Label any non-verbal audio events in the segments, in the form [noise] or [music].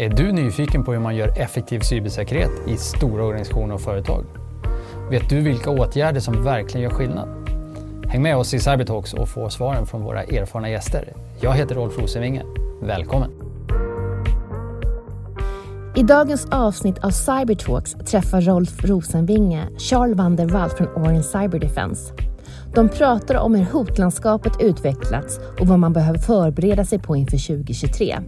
Är du nyfiken på hur man gör effektiv cybersäkerhet i stora organisationer och företag? Vet du vilka åtgärder som verkligen gör skillnad? Häng med oss i Cybertalks och få svaren från våra erfarna gäster. Jag heter Rolf Rosenvinge. Välkommen! I dagens avsnitt av Cybertalks träffar Rolf Rosenvinge Charles van der Walt från Orange Cyber Defense. De pratar om hur hotlandskapet utvecklats och vad man behöver förbereda sig på inför 2023.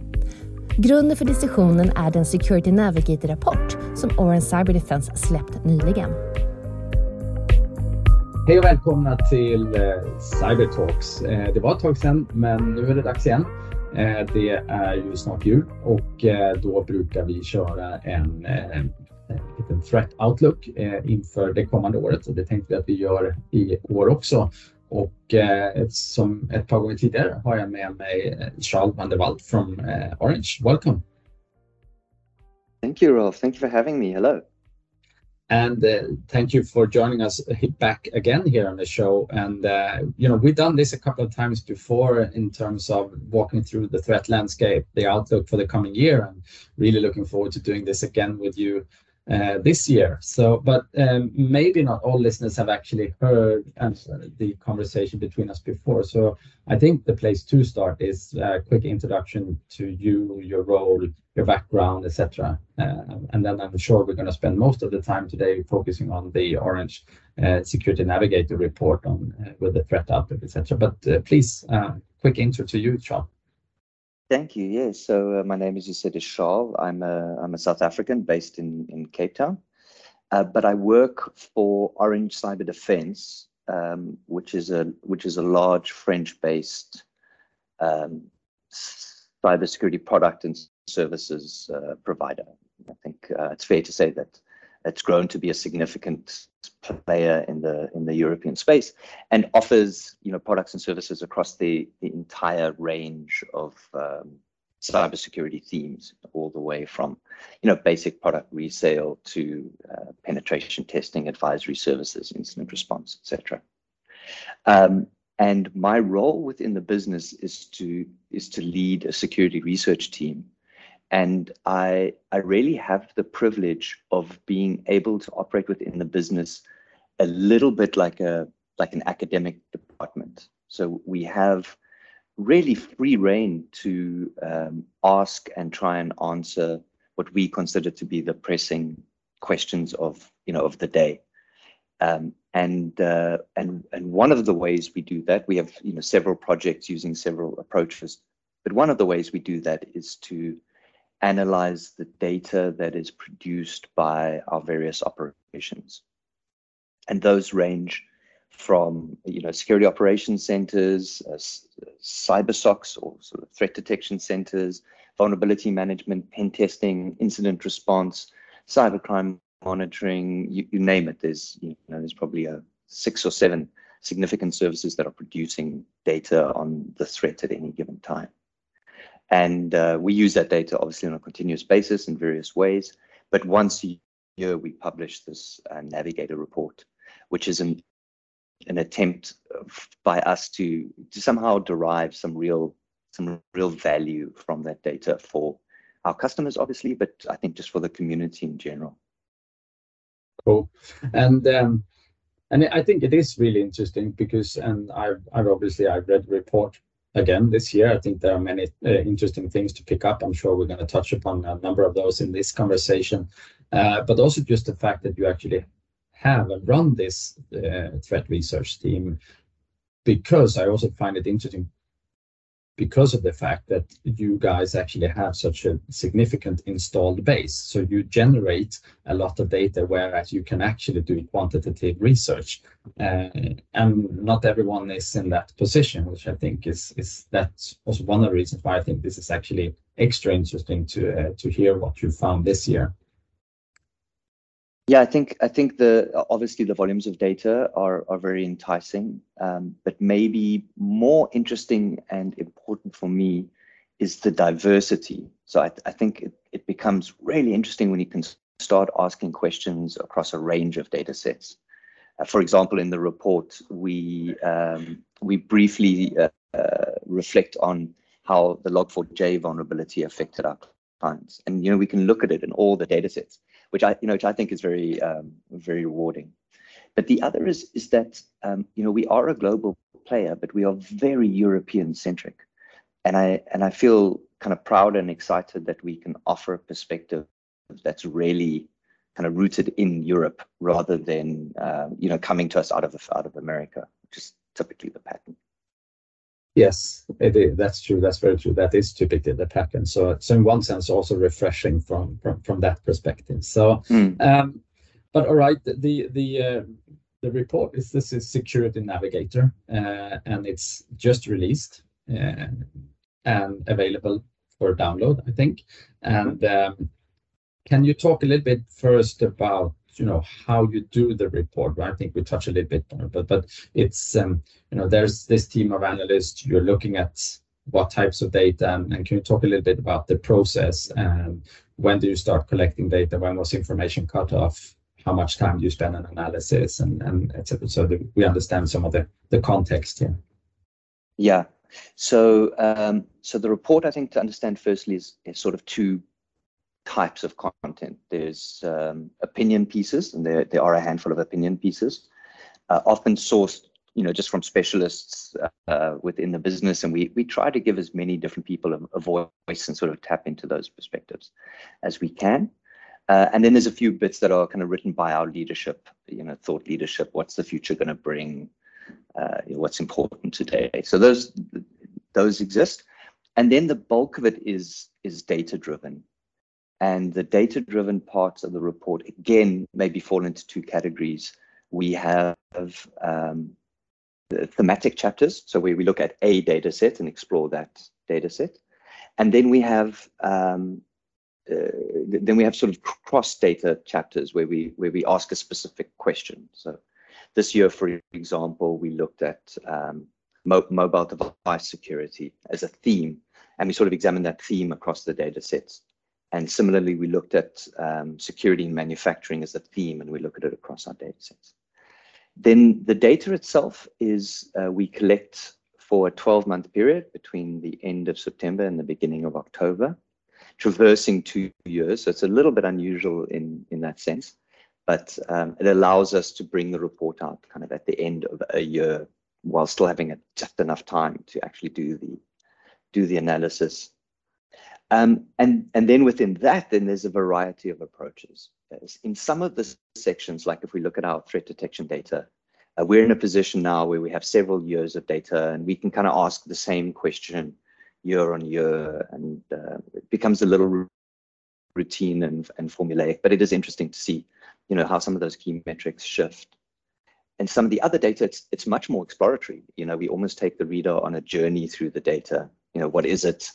Grunden för diskussionen är den Security Navigator-rapport som Orange Cyber Defense släppt nyligen. Hej och välkomna till eh, Cybertalks. Eh, det var ett tag sedan, men nu är det dags igen. Eh, det är ju snart jul och då brukar vi köra en liten threat outlook inför det kommande året och det tänkte vi att vi gör i år också. Och eh, som ett par gånger tidigare har jag med mig Charles van der Walt from uh, Orange. Welcome. Thank you, Rolf. Thank you for having me. Hello. And uh, thank you for joining us back again here on the show. And uh, you know we've done this a couple of times before in terms of walking through the threat landscape, the outlook for the coming year, and really looking forward to doing this again with you this year. So, but um, maybe not all listeners have actually heard uh, the conversation between us before. So, I think the place to start is a quick introduction to you, your role, your background, etc. Uh, and then I'm sure we're going to spend most of the time today focusing on the Orange uh, Security Navigator report on uh, with the threat outlook, etc. But uh, please, quick intro to you, Charles. Thank you. Yes. So uh, my name, as you said, is Charles. I'm a I'm a South African based in in Cape Town, uh, but I work for Orange Cyber Defense, um, which is a which is a large French-based um, cybersecurity product and services uh, provider. I think uh, it's fair to say that it's grown to be a significant player in the in the European space and offers you know products and services across the, the entire range of um, cybersecurity themes, all the way from you know basic product resale to uh, penetration testing, advisory services, incident response, etc. Um, and my role within the business is to is to lead a security research team and I, I really have the privilege of being able to operate within the business a little bit like a like an academic department. So we have really free reign to um, ask and try and answer what we consider to be the pressing questions of you know of the day. Um, and uh, and and one of the ways we do that, we have you know several projects using several approaches, but one of the ways we do that is to analyze the data that is produced by our various operations. And those range from you know security operations centers, uh, cyber SOCs or sort of threat detection centers, vulnerability management, pen testing, incident response, cybercrime monitoring, you, you name it. There's you know there's probably a six or seven significant services that are producing data on the threat at any given time. And uh, we use that data obviously on a continuous basis in various ways. But once a year, we publish this uh, Navigator report, which is an, an attempt by us to, to somehow derive some real some real value from that data for our customers, obviously, but I think just for the community in general. Cool. And um, and I think it is really interesting because, and I've, I've obviously I've read the report again this year. I think there are many uh, interesting things to pick up. I'm sure we're going to touch upon a number of those in this conversation, uh, but also just the fact that you actually have and run this uh, threat research team, because I also find it interesting because of the fact that you guys actually have such a significant installed base. So you generate a lot of data, whereas you can actually do quantitative research. Uh, and not everyone is in that position, which I think is is that's also one of the reasons why I think this is actually extra interesting to uh, to hear what you found this year. Yeah, I think I think the obviously the volumes of data are are very enticing, um, but maybe more interesting and important for me is the diversity. So I, I think it, it becomes really interesting when you can start asking questions across a range of data sets. Uh, for example, in the report, we um, we briefly uh, uh, reflect on how the Log4j vulnerability affected our clients, and you know we can look at it in all the data sets, which I you know which I think is very um, very rewarding. But the other is is that um, you know we are a global player, but we are very European centric, and I and I feel kind of proud and excited that we can offer a perspective that's really kind of rooted in Europe rather than uh, you know coming to us out of out of America, which is typically the pattern. Yes, it is. That's true. That's very true. That is typically the pattern. So, so in one sense, also refreshing from from, from that perspective. So, mm. um, but all right, the the uh, the report is this is Security Navigator, uh, and it's just released uh, and available for download, I think. And um, can you talk a little bit first about you know how you do the report i think we touch a little bit on it but but it's um, you know there's this team of analysts you're looking at what types of data and, can you talk a little bit about the process? And when do you start collecting data? When was information cut off? How much time do you spend on analysis? And and etc so that we understand some of the the context here. Yeah. So um, so the report i think to understand firstly is, is sort of two types of content. There's um, opinion pieces, and there, there are a handful of opinion pieces, uh, often sourced, you know, just from specialists uh, within the business. And we we try to give as many different people a, a voice and sort of tap into those perspectives as we can. Uh, and then there's a few bits that are kind of written by our leadership, you know, thought leadership. What's the future going to bring? Uh, what's important today? So those those exist, and then the bulk of it is is data driven. And the data driven parts of the report, again, maybe fall into two categories. We have um, thematic chapters, so where we look at a data set and explore that data set. And then we have um, uh, then we have sort of cross data chapters where we where we ask a specific question. So this year, for example, we looked at um, mo mobile device security as a theme, and we sort of examined that theme across the data sets. And similarly, we looked at um, security in manufacturing as a theme, and we look at it across our data sets. Then the data itself is uh, we collect for a 12 month period between the end of September and the beginning of October, traversing two years. So it's a little bit unusual in, in that sense, but um, it allows us to bring the report out kind of at the end of a year while still having a, just enough time to actually do the do the analysis um, and, and then within that, then there's a variety of approaches. In some of the sections, like if we look at our threat detection data, uh, we're in a position now where we have several years of data and we can kind of ask the same question year on year and uh, it becomes a little routine and, and formulaic, but it is interesting to see, you know, how some of those key metrics shift. And some of the other data, it's, it's much more exploratory. You know, we almost take the reader on a journey through the data. You know, what is it?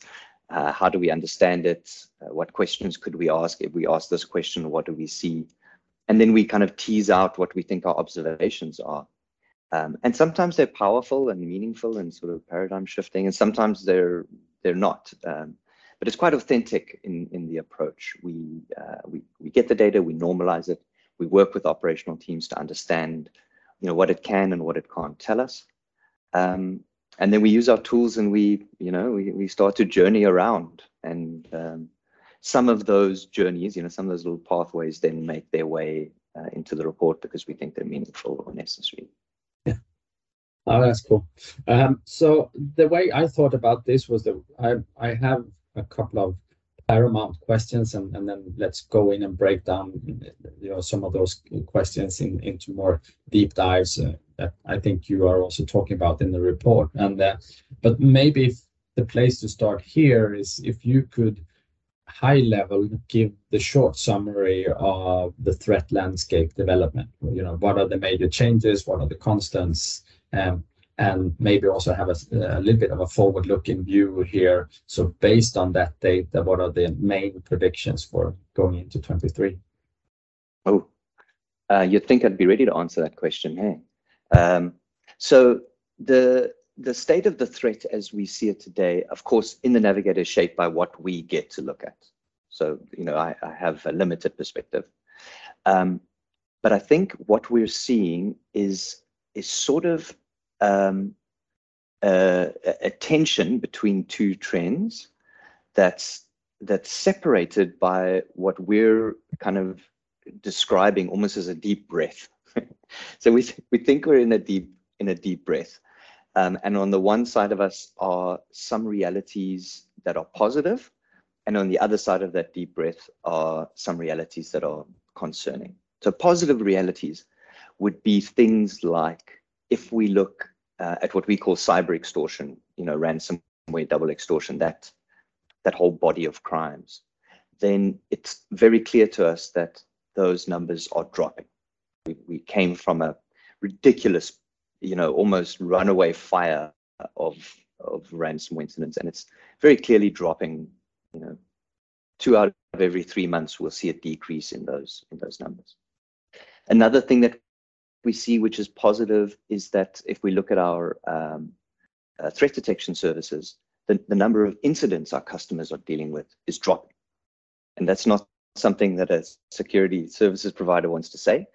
Uh, how do we understand it? Uh, what questions could we ask? If we ask this question, what do we see? And then we kind of tease out what we think our observations are. Um, and sometimes they're powerful and meaningful and sort of paradigm shifting, and sometimes they're they're not. Um, but it's quite authentic in in the approach. We uh, we we get the data, we normalize it, we work with operational teams to understand, you know, what it can and what it can't tell us. Um, and then we use our tools and we you know we, we start to journey around. And um, some of those journeys you know some of those little pathways then make their way uh, into the report because we think they're meaningful or necessary. Yeah. Oh that's cool. Um, so the way i thought about this was that i i have a couple of paramount questions and, and then let's go in and break down you know some of those questions in, into more deep dives uh, that I think you are also talking about in the report. And uh, but maybe the place to start here is if you could high level give the short summary of the threat landscape development. You know, what are the major changes? What are the constants? Um, and maybe also have a, a, little bit of a forward-looking view here. So based on that data, what are the main predictions for going into 23? Oh, uh, you'd think I'd be ready to answer that question, hey? Um, so the the state of the threat as we see it today, of course, in the navigator is shaped by what we get to look at. So, you know, I, I have a limited perspective. Um, but I think what we're seeing is is sort of um, a, a tension between two trends that's that's separated by what we're kind of describing almost as a deep breath. [laughs] so we th- we think we're in a deep in a deep breath, um, and on the one side of us are some realities that are positive, and on the other side of that deep breath are some realities that are concerning. So positive realities would be things like if we look uh, at what we call cyber extortion, you know, ransomware, double extortion, that that whole body of crimes, then it's very clear to us that those numbers are dropping. We, we came from a ridiculous, you know, almost runaway fire of of ransomware incidents, and it's very clearly dropping. You know, two out of every three months, we'll see a decrease in those in those numbers. Another thing that we see, which is positive, is that if we look at our um, uh, threat detection services, the, the number of incidents our customers are dealing with is dropping. And that's not something that a security services provider wants to say.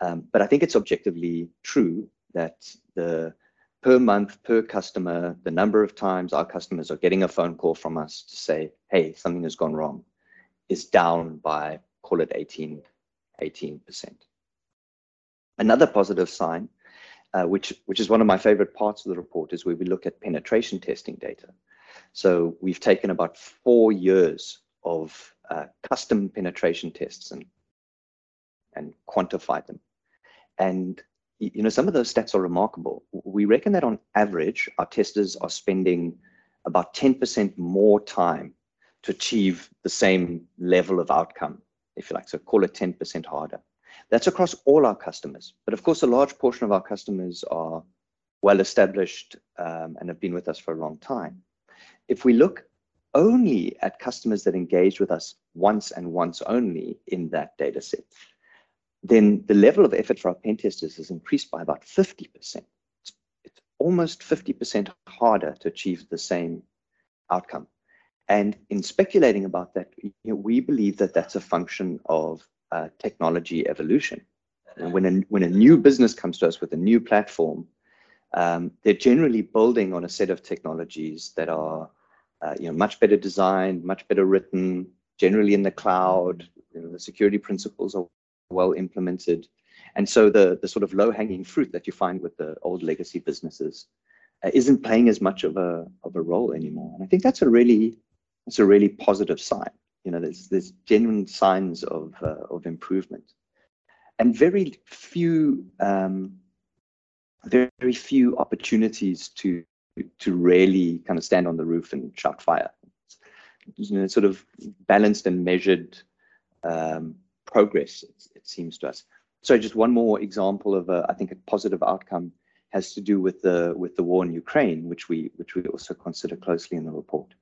Um, but I think it's objectively true that the per month, per customer, the number of times our customers are getting a phone call from us to say, hey, something has gone wrong, is down by, call it 18, 18%. Another positive sign, uh, which, which is one of my favorite parts of the report, is where we look at penetration testing data. So we've taken about four years of uh, custom penetration tests and and quantified them. And you know, some of those stats are remarkable. We reckon that on average, our testers are spending about 10% more time to achieve the same level of outcome, if you like. So call it 10% harder. That's across all our customers. But of course, a large portion of our customers are well established um, and have been with us for a long time. If we look only at customers that engage with us once and once only in that data set, then the level of effort for our pen testers has increased by about 50%. It's, it's almost 50% harder to achieve the same outcome. And in speculating about that, you know, we believe that that's a function of uh, technology evolution. And when a, when a new business comes to us with a new platform, um, they're generally building on a set of technologies that are uh, you know, much better designed, much better written, generally in the cloud. You know, the security principles are well implemented. And so the, the sort of low hanging fruit that you find with the old legacy businesses uh, isn't playing as much of a, of a role anymore. And I think that's a really, that's a really positive sign. You know, there's, there's genuine signs of, uh, of improvement. And very few, um, very few opportunities to to really kind of stand on the roof and shout fire. You know, sort of balanced and measured um, progress, it, seems to us. So just one more example of a, I think a positive outcome has to do with the with the war in Ukraine, which we which we also consider closely in the report.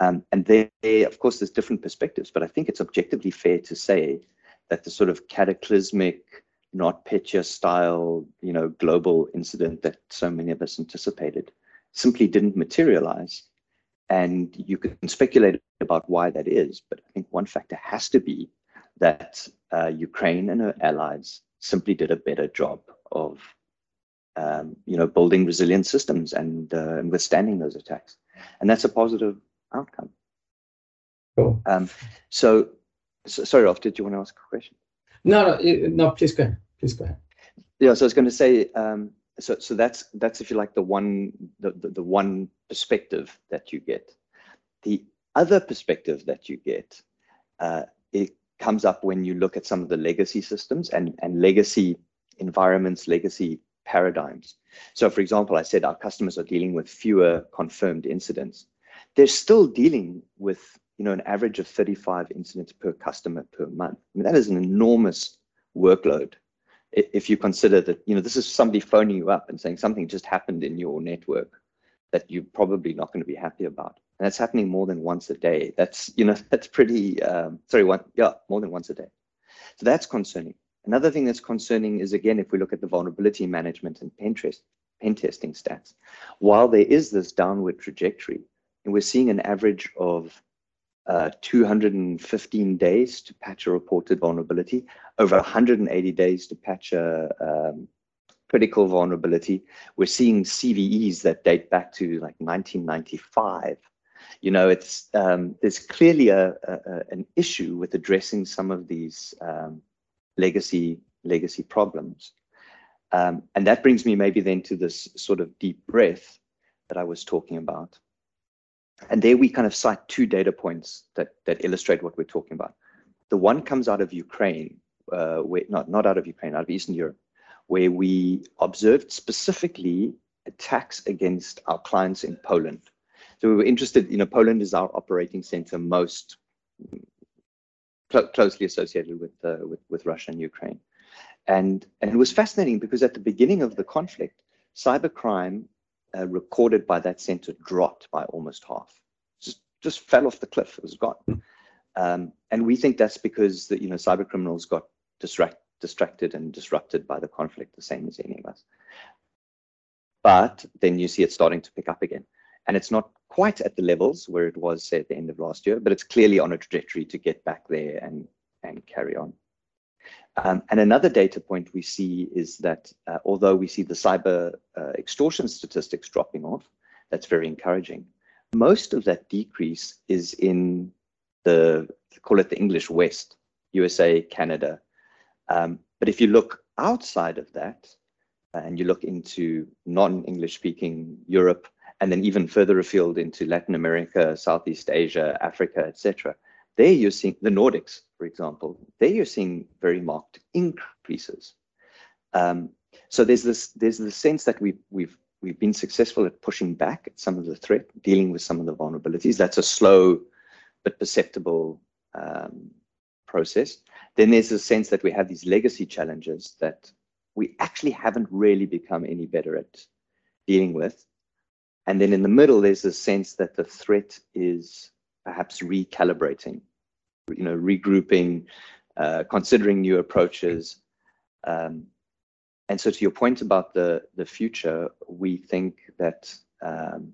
Um, and there, of course, there's different perspectives, but I think it's objectively fair to say that the sort of cataclysmic, NotPetya style, you know, global incident that so many of us anticipated simply didn't materialize. And you can speculate about why that is, but I think one factor has to be that uh, Ukraine and her allies simply did a better job of, um, you know, building resilient systems and, uh, and withstanding those attacks, and that's a positive outcome. Cool. Um, so, so, sorry, Rolf, did you want to ask a question? No, no, no. Please go ahead. Please go ahead. Yeah, so I was going to say, um, so so that's that's if you like the one the, the, the one perspective that you get the other perspective that you get uh, it comes up when you look at some of the legacy systems and and legacy environments legacy paradigms. So for example i said our customers are dealing with fewer confirmed incidents. They're still dealing with you know an average of 35 incidents per customer per month. I mean that is an enormous workload. If you consider that you know this is somebody phoning you up and saying something just happened in your network that you're probably not going to be happy about and that's happening more than once a day that's you know [laughs] that's pretty um, sorry one yeah more than once a day so that's concerning another thing that's concerning is again if we look at the vulnerability management and pen, test, pen testing stats while there is this downward trajectory and we're seeing an average of uh, 215 days to patch a reported vulnerability, over 180 days to patch a um, critical vulnerability. We're seeing CVEs that date back to like 1995. You know, it's um, there's clearly a, a, an issue with addressing some of these um, legacy legacy problems, um, and that brings me maybe then to this sort of deep breath that I was talking about. And there we kind of cite two data points that that illustrate what we're talking about. The one comes out of Ukraine, uh, where not not out of Ukraine, out of Eastern Europe, where we observed specifically attacks against our clients in Poland. So we were interested, you know, Poland is our operating center most cl closely associated with, uh, with, with Russia and Ukraine. And, and it was fascinating because at the beginning of the conflict, cybercrime uh, recorded by that center dropped by almost half. Just, just fell off the cliff. It was gone. Hmm. Um, and we think that's because the, you know, cyber criminals got distract, distracted and disrupted by the conflict, the same as any of us. But then you see it starting to pick up again. And it's not quite at the levels where it was, say, at the end of last year, but it's clearly on a trajectory to get back there and, and carry on. Um, and another data point we see is that uh, although we see the cyber uh, extortion statistics dropping off, that's very encouraging. Most of that decrease is in the, call it the English West, USA, Canada. Um, but if you look outside of that, and you look into non-English speaking Europe, and then even further afield into Latin America, Southeast Asia, Africa, etc. There you're seeing the Nordics, for example. There you're seeing very marked increases. Um, so there's this there's the sense that we've we've we've been successful at pushing back at some of the threat, dealing with some of the vulnerabilities. That's a slow but perceptible um, process. Then there's a sense that we have these legacy challenges that we actually haven't really become any better at dealing with. And then in the middle, there's a sense that the threat is perhaps recalibrating, you know, regrouping, uh, considering new approaches. Um, and so to your point about the, the future, we think that um,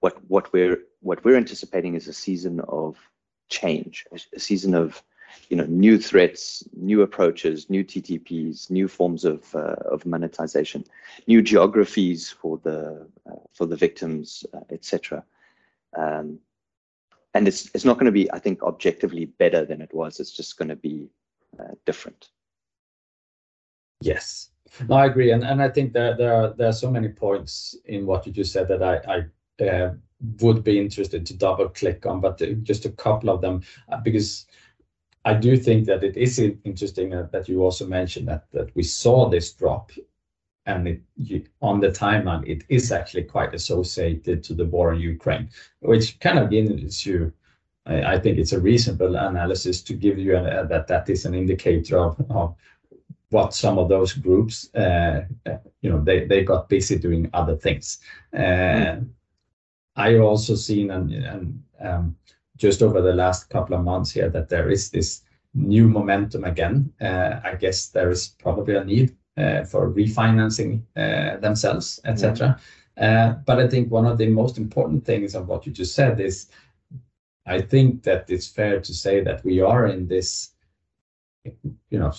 what, what, we're, what we're anticipating is a season of change, a season of you know, new threats, new approaches, new TTPs, new forms of uh, of monetization, new geographies for the uh, for the victims, uh, etc. Um, and it's it's not going to be, I think, objectively better than it was. It's just going to be uh, different. Yes, no, I agree, and and I think there there are there are so many points in what you just said that I I uh, would be interested to double click on, but just a couple of them uh, because I do think that it is interesting that you also mentioned that we saw this drop, and on the timeline, it is actually quite associated to the war in Ukraine, which kind of gives you, I think it's a reasonable analysis to give you that that is an indicator of what some of those groups, uh, you know, they got busy doing other things. Mm. I also seen and um, just over the last couple of months here that there is this new momentum again. Uh, I guess there is probably a need uh, for refinancing uh, themselves, etc. But I think one of the most important things of what you just said is, I think that it's fair to say that we are in this, you know,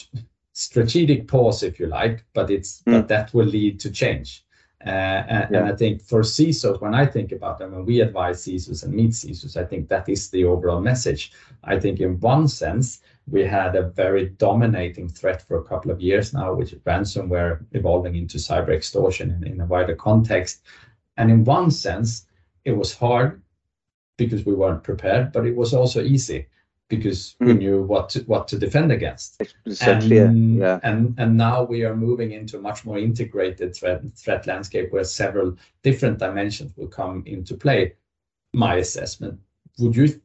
strategic pause, if you like, but it's but mm. that will lead to change. Uh, and, yeah. and, I think for CISOs, when I think about them, when we advise CISOs and meet CISOs, I think that is the overall message. I think in one sense, we had a very dominating threat for a couple of years now, which is ransomware evolving into cyber extortion in, in a wider context. And in one sense, it was hard because we weren't prepared, but it was also easy because mm. we knew what to, what to defend against. And, clear. Yeah. and and now we are moving into a much more integrated threat threat landscape where several different dimensions will come into play. My assessment. Would you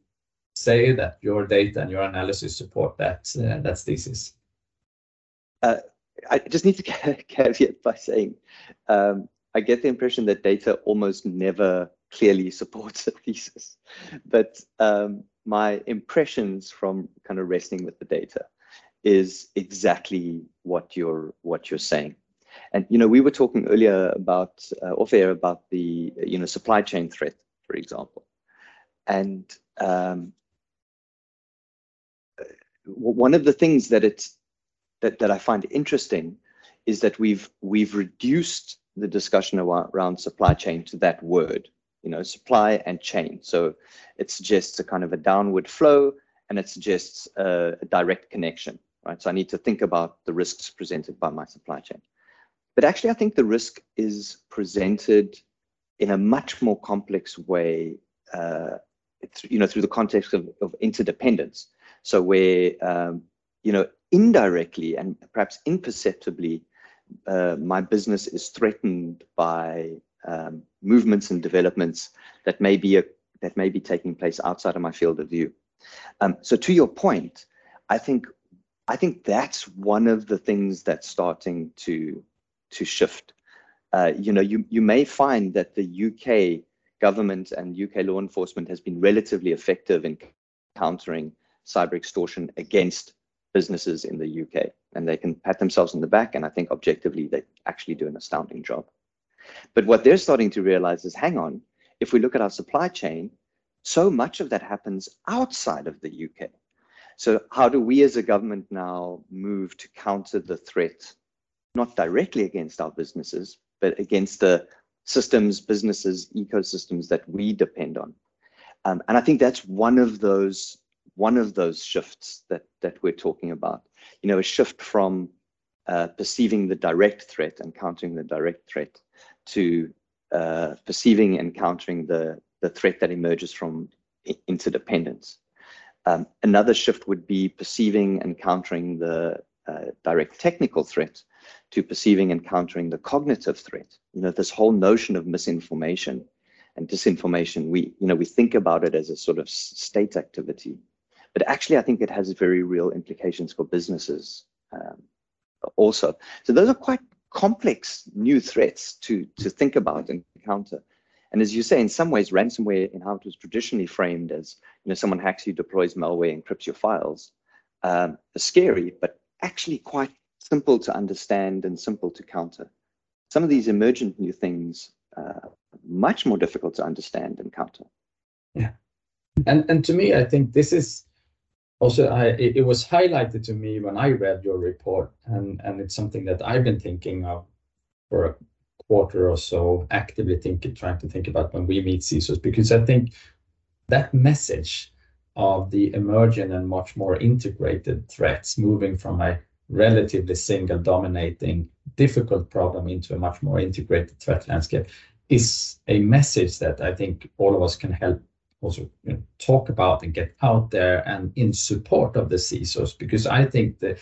say that your data and your analysis support that uh, that thesis? Uh, I just need to [laughs] caveat by saying um, I get the impression that data almost never clearly supports a thesis, but um, my impressions from kind of wrestling with the data is exactly what you're what you're saying. And you know, we were talking earlier about uh, off air about the you know supply chain threat, for example, and um, one of the things that it's that, that I find interesting is that we've we've reduced the discussion around, around supply chain to that word you know, supply and chain. So it suggests a kind of a downward flow and it suggests a, a direct connection, right? So I need to think about the risks presented by my supply chain. But actually, I think the risk is presented in a much more complex way, uh, you know, through the context of, of interdependence. So where, um, you know, indirectly and perhaps imperceptibly, uh, my business is threatened by um, movements and developments that may be a, that may be taking place outside of my field of view. Um, so to your point, I think I think that's one of the things that's starting to to shift. Uh, you know, you you may find that the UK government and UK law enforcement has been relatively effective in countering cyber extortion against businesses in the UK, and they can pat themselves on the back. And I think objectively, they actually do an astounding job. But what they're starting to realize is, hang on, if we look at our supply chain, so much of that happens outside of the UK. So how do we as a government now move to counter the threat, not directly against our businesses, but against the systems, businesses, ecosystems that we depend on? Um, and I think that's one of those one of those shifts that that we're talking about. You know, a shift from uh, perceiving the direct threat and countering the direct threat to uh, perceiving and countering the, the threat that emerges from interdependence. Um, another shift would be perceiving and countering the uh, direct technical threat to perceiving and countering the cognitive threat. You know, this whole notion of misinformation and disinformation, we, you know, we think about it as a sort of state activity, but actually I think it has very real implications for businesses um, also. So those are quite complex new threats to, to think about and counter. And as you say, in some ways, ransomware, in how it was traditionally framed as, you know, someone hacks you, deploys malware, encrypts your files, um, is scary, but actually quite simple to understand and simple to counter. Some of these emergent new things uh, much more difficult to understand and counter. Yeah, and and to me, I think this is also I, it, was highlighted to me when I read your report, and and it's something that I've been thinking of for a quarter or so, actively thinking, trying to think about when we meet CISOs, because I think that message of the emerging and much more integrated threats, moving from a relatively single dominating difficult problem into a much more integrated threat landscape, is a message that I think all of us can help also you know, talk about and get out there and in support of the CISOs, because I think that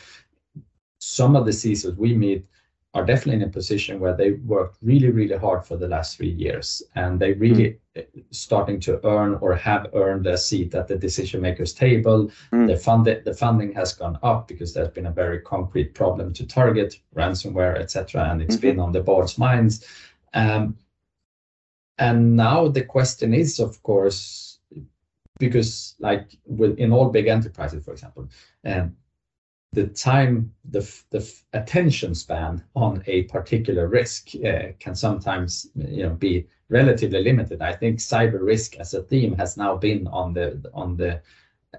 some of the CISOs we meet are definitely in a position where they worked really, really hard for the last three years, and they really mm. starting to earn or have earned a seat at the decision makers table. Mm. The fund the funding has gone up because there's been a very concrete problem to target ransomware, etc., and it's mm-hmm. been on the board's minds. Um, and now the question is, of course, because like with in all big enterprises, for example, um, the time, the, the attention span on a particular risk uh, can sometimes you know be relatively limited. I think cyber risk as a theme has now been on the on the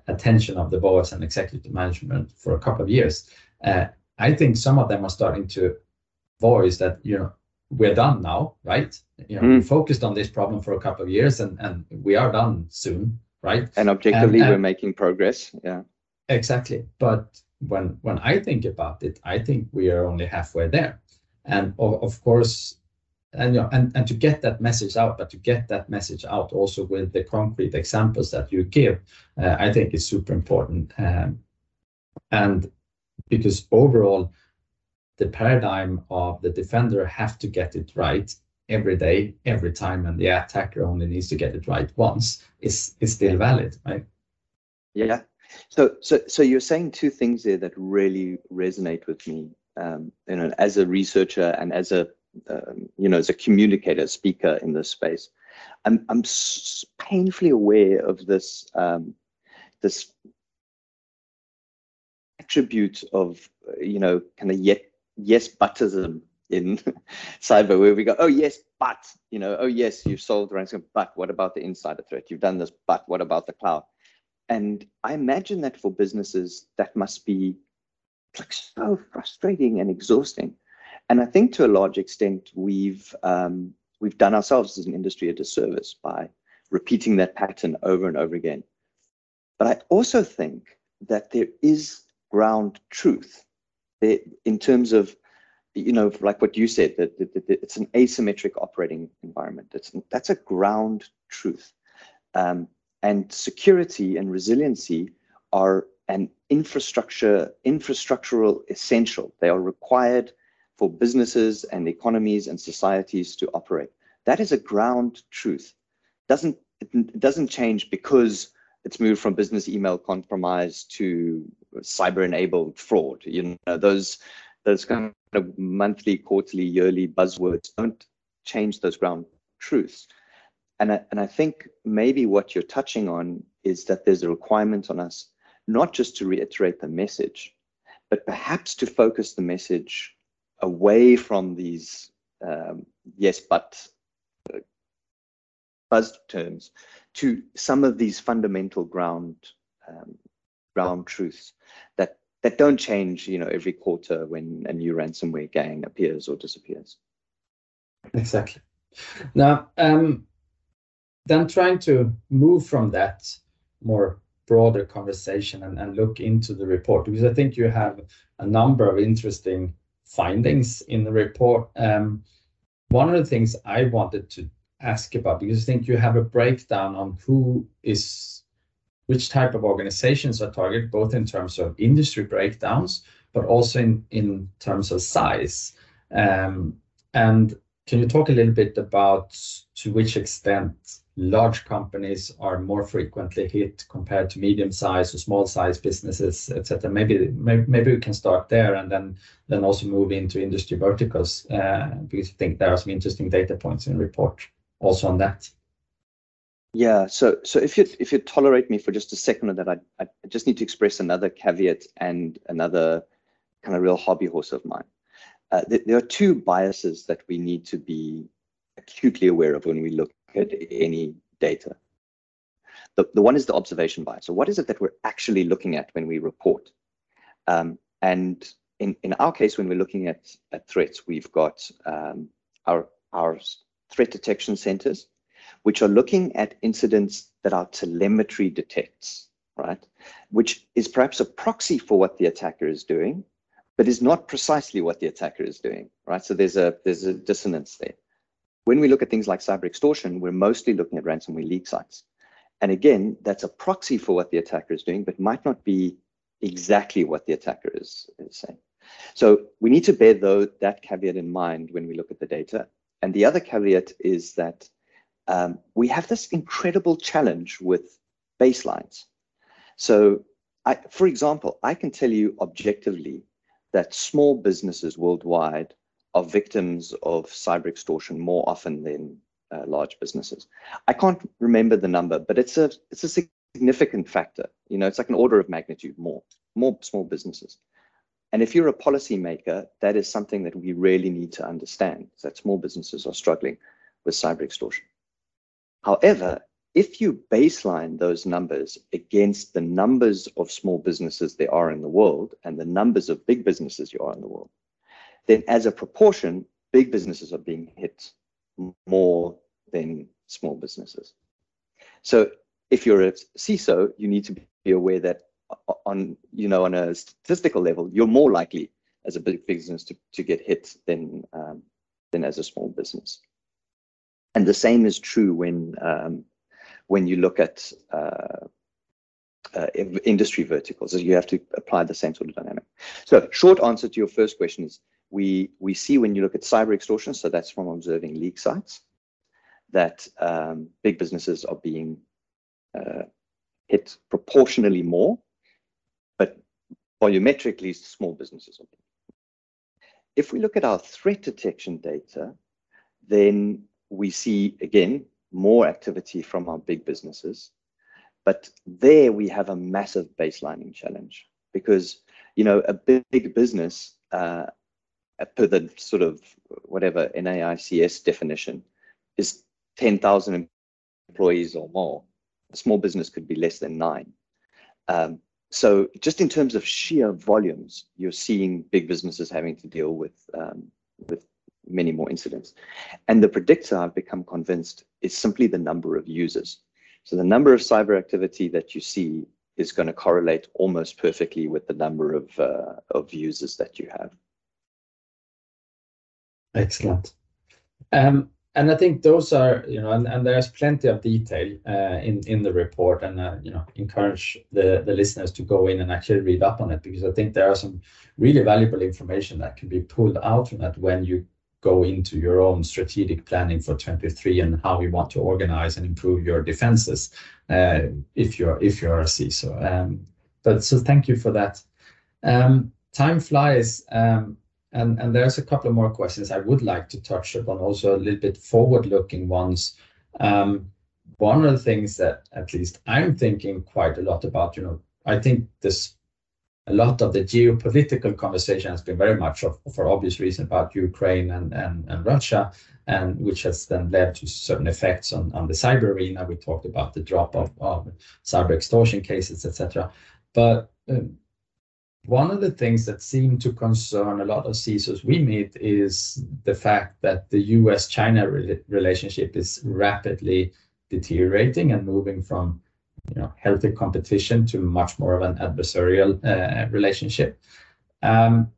attention of the boards and executive management for a couple of years. Uh, I think some of them are starting to voice that you know we're done now, right? You know, mm. we focused on this problem for a couple of years and, and we are done soon, right? And objectively, and, and, we're making progress. Yeah. Exactly. But when when I think about it, I think we are only halfway there. And of, of course, and you know, and, and to get that message out, but to get that message out also with the concrete examples that you give, uh, I think is super important. Um, and because overall, the paradigm of the defender have to get it right every day, every time, and the attacker only needs to get it right once is is still valid, right? Yeah. So so so you're saying two things there that really resonate with me. Um, you know, as a researcher and as a um, you know as a communicator, speaker in this space, I'm I'm painfully aware of this um, this attribute of you know kind of yet yes butism in [laughs] cyber where we go oh yes but you know oh yes you've solved ransom but what about the insider threat? You've done this but what about the cloud? And i imagine that for businesses that must be like so frustrating and exhausting. And i think to a large extent we've um, we've done ourselves as an industry a disservice by repeating that pattern over and over again. But I also think that there is ground truth in terms of, you know, like what you said, that, that, that it's an asymmetric operating environment. That's, that's a ground truth. Um, and security and resiliency are an infrastructure, infrastructural essential. They are required for businesses and economies and societies to operate. That is a ground truth. Doesn't it doesn't change because it's moved from business email compromise to cyber enabled fraud. You know, those those kind of monthly, quarterly, yearly buzzwords don't change those ground truths. And I, and I think maybe what you're touching on is that there's a requirement on us not just to reiterate the message, but perhaps to focus the message away from these um, yes, but uh, buzz terms to some of these fundamental ground um, ground truths that that don't change, you know, every quarter when a new ransomware gang appears or disappears. Exactly. Now, um, then trying to move from that more broader conversation and, and look into the report because I think you have a number of interesting findings in the report. Um, one of the things I wanted to ask about because I think you have a breakdown on who is which type of organizations are targeted, both in terms of industry breakdowns, but also in, in terms of size. Um, and can you talk a little bit about to which extent large companies are more frequently hit compared to medium-sized or small-sized businesses, et cetera? Maybe we can start there and then then also move into industry verticals, uh, because I think there are some interesting data points in the report also on that. Yeah. So so if you if you tolerate me for just a second on that, I just need to express another caveat and another kind of real hobby horse of mine. Uh, there are two biases that we need to be acutely aware of when we look at any data. The, the one is the observation bias. So what is it that we're actually looking at when we report? Um, and in, in our case, when we're looking at, at threats, we've got um, our, our threat detection centers, which are looking at incidents that our telemetry detects, right? Which is perhaps a proxy for what the attacker is doing, but is not precisely what the attacker is doing, right? So there's a there's a dissonance there. When we look at things like cyber extortion, we're mostly looking at ransomware leak sites. And again, that's a proxy for what the attacker is doing, but might not be exactly what the attacker is, is saying. So we need to bear though that caveat in mind when we look at the data. And the other caveat is that um, we have this incredible challenge with baselines. So, I, for example, I can tell you objectively that small businesses worldwide are victims of cyber extortion more often than uh, large businesses. I can't remember the number, but it's a it's a significant factor. You know, it's like an order of magnitude more more small businesses. And if you're a policymaker, that is something that we really need to understand that small businesses are struggling with cyber extortion. However, if you baseline those numbers against the numbers of small businesses there are in the world and the numbers of big businesses you are in the world, then as a proportion, big businesses are being hit more than small businesses. So if you're a CISO, you need to be aware that on you know on a statistical level, you're more likely as a big business to, to get hit than um, than as a small business. And the same is true when um, when you look at uh, uh, industry verticals. So you have to apply the same sort of dynamic. So short answer to your first question is we we see when you look at cyber extortion, so that's from observing leak sites, that um, big businesses are being uh, hit proportionally more, but volumetrically small businesses are. If we look at our threat detection data, then we see, again, more activity from our big businesses. But there we have a massive baselining challenge because, you know, a big business, uh, per the sort of whatever NAICS definition, is 10,000 employees or more. A small business could be less than nine. Um, so just in terms of sheer volumes, you're seeing big businesses having to deal with um, with many more incidents. And the predictor, I've become convinced, is simply the number of users. So the number of cyber activity that you see is going to correlate almost perfectly with the number of uh, of users that you have. Excellent. Um, and I think those are, you know, and, and there's plenty of detail uh, in in the report, and uh, you know, encourage the the listeners to go in and actually read up on it because I think there are some really valuable information that can be pulled out from that when you go into your own strategic planning for 23 and how you want to organize and improve your defenses uh, if you're a CISO. Um, but so thank you for that. Um, time flies. Um, and, there's a couple of more questions I would like to touch upon, also a little bit forward-looking ones. One of the things that at least I'm thinking quite a lot about, you know, I think this a lot of the geopolitical conversation has been very much of, for obvious reason about Ukraine and, and, and Russia, and which has then led to certain effects on, on the cyber arena. We talked about the drop of, of cyber extortion cases, etc. But um, one of the things that seem to concern a lot of CISOs we meet is the fact that the US-China re relationship is rapidly deteriorating and moving from you know, healthy competition to much more of an adversarial uh, relationship. Um,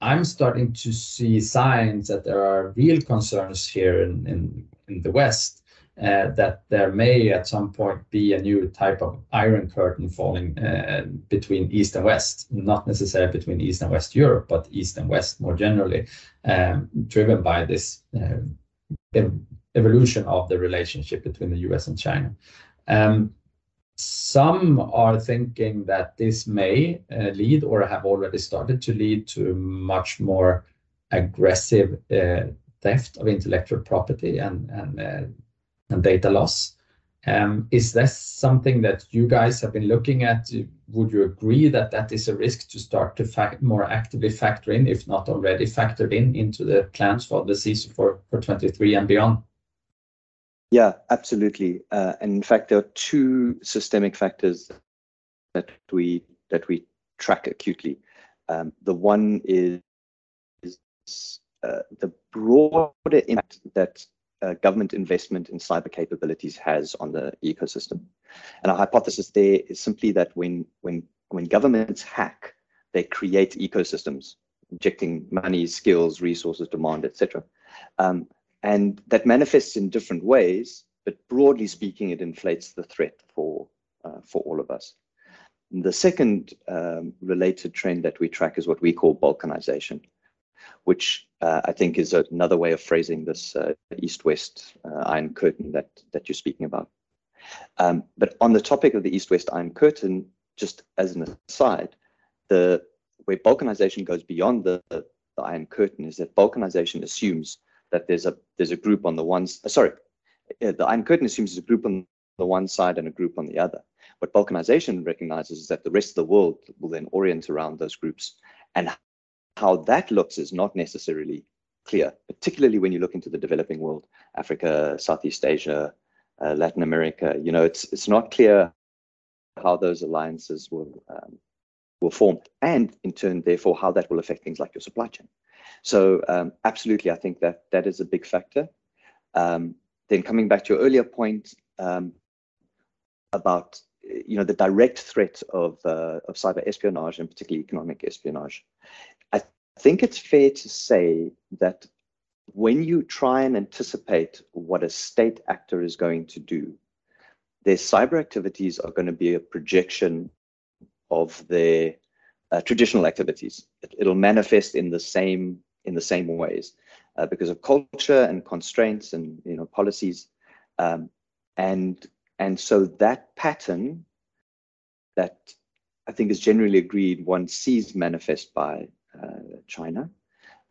I'm starting to see signs that there are real concerns here in, in, in the West uh, that there may at some point be a new type of iron curtain falling uh, between East and West, not necessarily between East and West Europe, but East and West more generally, um, driven by this uh, ev evolution of the relationship between the US and China. Um, some are thinking that this may uh, lead or have already started to lead to much more aggressive uh, theft of intellectual property and, and uh, data loss. Um, is this something that you guys have been looking at? Would you agree that that is a risk to start to more actively factor in, if not already factored in, into the plans for the CISO for 23 and beyond? Yeah, absolutely. Uh, and in fact, there are two systemic factors that we that we track acutely. Um, the one is uh, the broader impact that uh, government investment in cyber capabilities has on the ecosystem. And our hypothesis there is simply that when when when governments hack, they create ecosystems, injecting money, skills, resources, demand, etc. Um, and that manifests in different ways, but broadly speaking, it inflates the threat for uh, for all of us. And the second um, related trend that we track is what we call balkanization which uh, I think is another way of phrasing this uh, east-west uh, iron curtain that that you're speaking about. Um, but on the topic of the east-west iron curtain, just as an aside, the where balkanization goes beyond the, the, the iron curtain is that balkanization assumes that there's a there's a group on the one uh, sorry the iron curtain assumes there's a group on the one side and a group on the other. What balkanization recognizes is that the rest of the world will then orient around those groups and how that looks is not necessarily clear, particularly when you look into the developing world, Africa, Southeast Asia, uh, Latin America. You know, it's it's not clear how those alliances will um, will form, and in turn, therefore, how that will affect things like your supply chain. So, um, absolutely, I think that that is a big factor. Um, then, coming back to your earlier point um, about you know the direct threat of uh, of cyber espionage and particularly economic espionage I think it's fair to say that when you try and anticipate what a state actor is going to do, their cyber activities are going to be a projection of their uh, traditional activities. It, will manifest in the same in the same ways uh, because of culture and constraints and you know policies, um, and and so that pattern that I think is generally agreed one sees manifest by uh, China.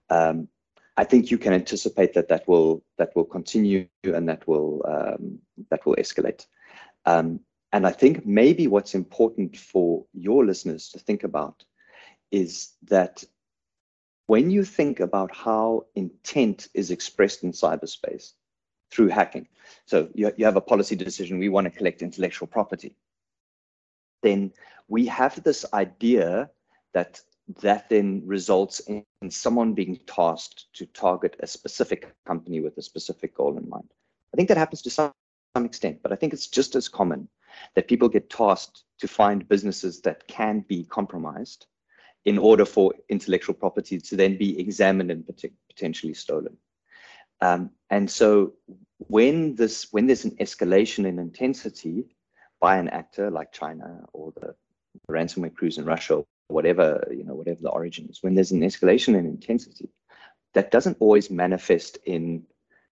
Um, I think you can anticipate that that will that will continue and that will um, that will escalate. Um, and I think maybe what's important for your listeners to think about is that when you think about how intent is expressed in cyberspace through hacking, so you, you have a policy decision, we want to collect intellectual property, then we have this idea that that then results in, in someone being tasked to target a specific company with a specific goal in mind. I think that happens to some, some extent, but I think it's just as common that people get tasked to find businesses that can be compromised in order for intellectual property to then be examined and potentially stolen. Um, and so when this when there's an escalation in intensity by an actor like China or the, ransomware crews in Russia, or whatever you know, whatever the origin is, when there's an escalation in intensity, that doesn't always manifest in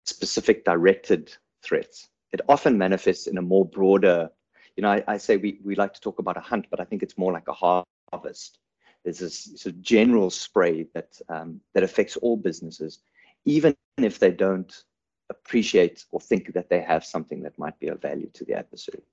specific directed threats. It often manifests in a more broader, you know, I, I say we, we like to talk about a hunt, but I think it's more like a harvest. There's this sort of general spray that um, that affects all businesses, even if they don't appreciate or think that they have something that might be of value to the adversary.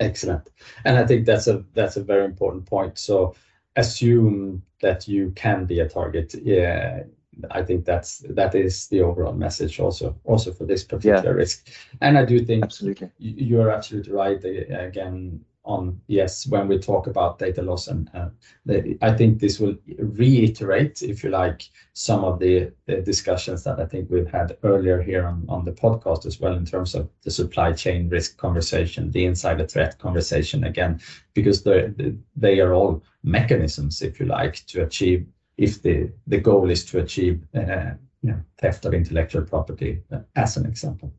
Excellent. And I think that's a that's a very important point. So assume that you can be a target. Yeah, I think that's that is the overall message also also for this particular risk. And I do think absolutely you're absolutely right. Again, on yes when we talk about data loss and uh, the, I think this will reiterate if you like some of the, the, discussions that I think we've had earlier here on, on the podcast as well in terms of the supply chain risk conversation the insider threat conversation again because they they are all mechanisms if you like to achieve if the the goal is to achieve uh, you know, theft of intellectual property uh, as an example.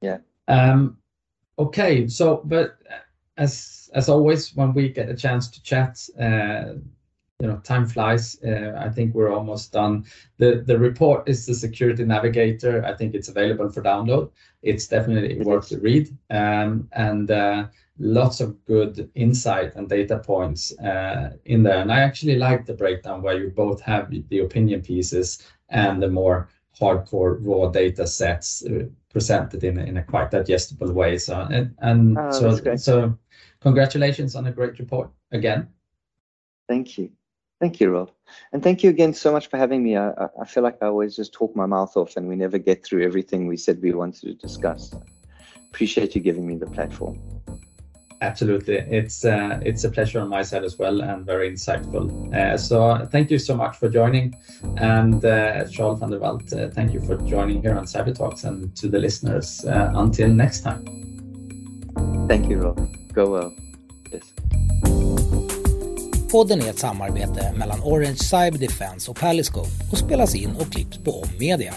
Yeah. Um okay so but as as always, when we get a chance to chat, uh, you know, time flies. Uh, I think we're almost done. The the report is the Security Navigator. I think it's available for download. It's definitely worth to read, um, and uh, lots of good insight and data points uh, in there. And I actually like the breakdown where you both have the opinion pieces and the more hardcore raw data sets uh, presented in, in a quite digestible way. So and, and oh, so so congratulations on a great report again. Thank you. Thank you, Rob. And thank you again so much for having me. I, I feel like I always just talk my mouth off and we never get through everything we said we wanted to discuss. Appreciate you giving me the platform. Absolutely, it's uh, it's a pleasure on my side as well, and very insightful. Uh, so thank you so much for joining, and uh, Charl van der Walt, uh, thank you for joining here on Cyber Talks, and to the listeners, uh, until next time. Thank you, Rob. Go well. Podden är ett samarbete mellan Orange Cyber Defense och Paliscope och spelas in och klipps på Om Media.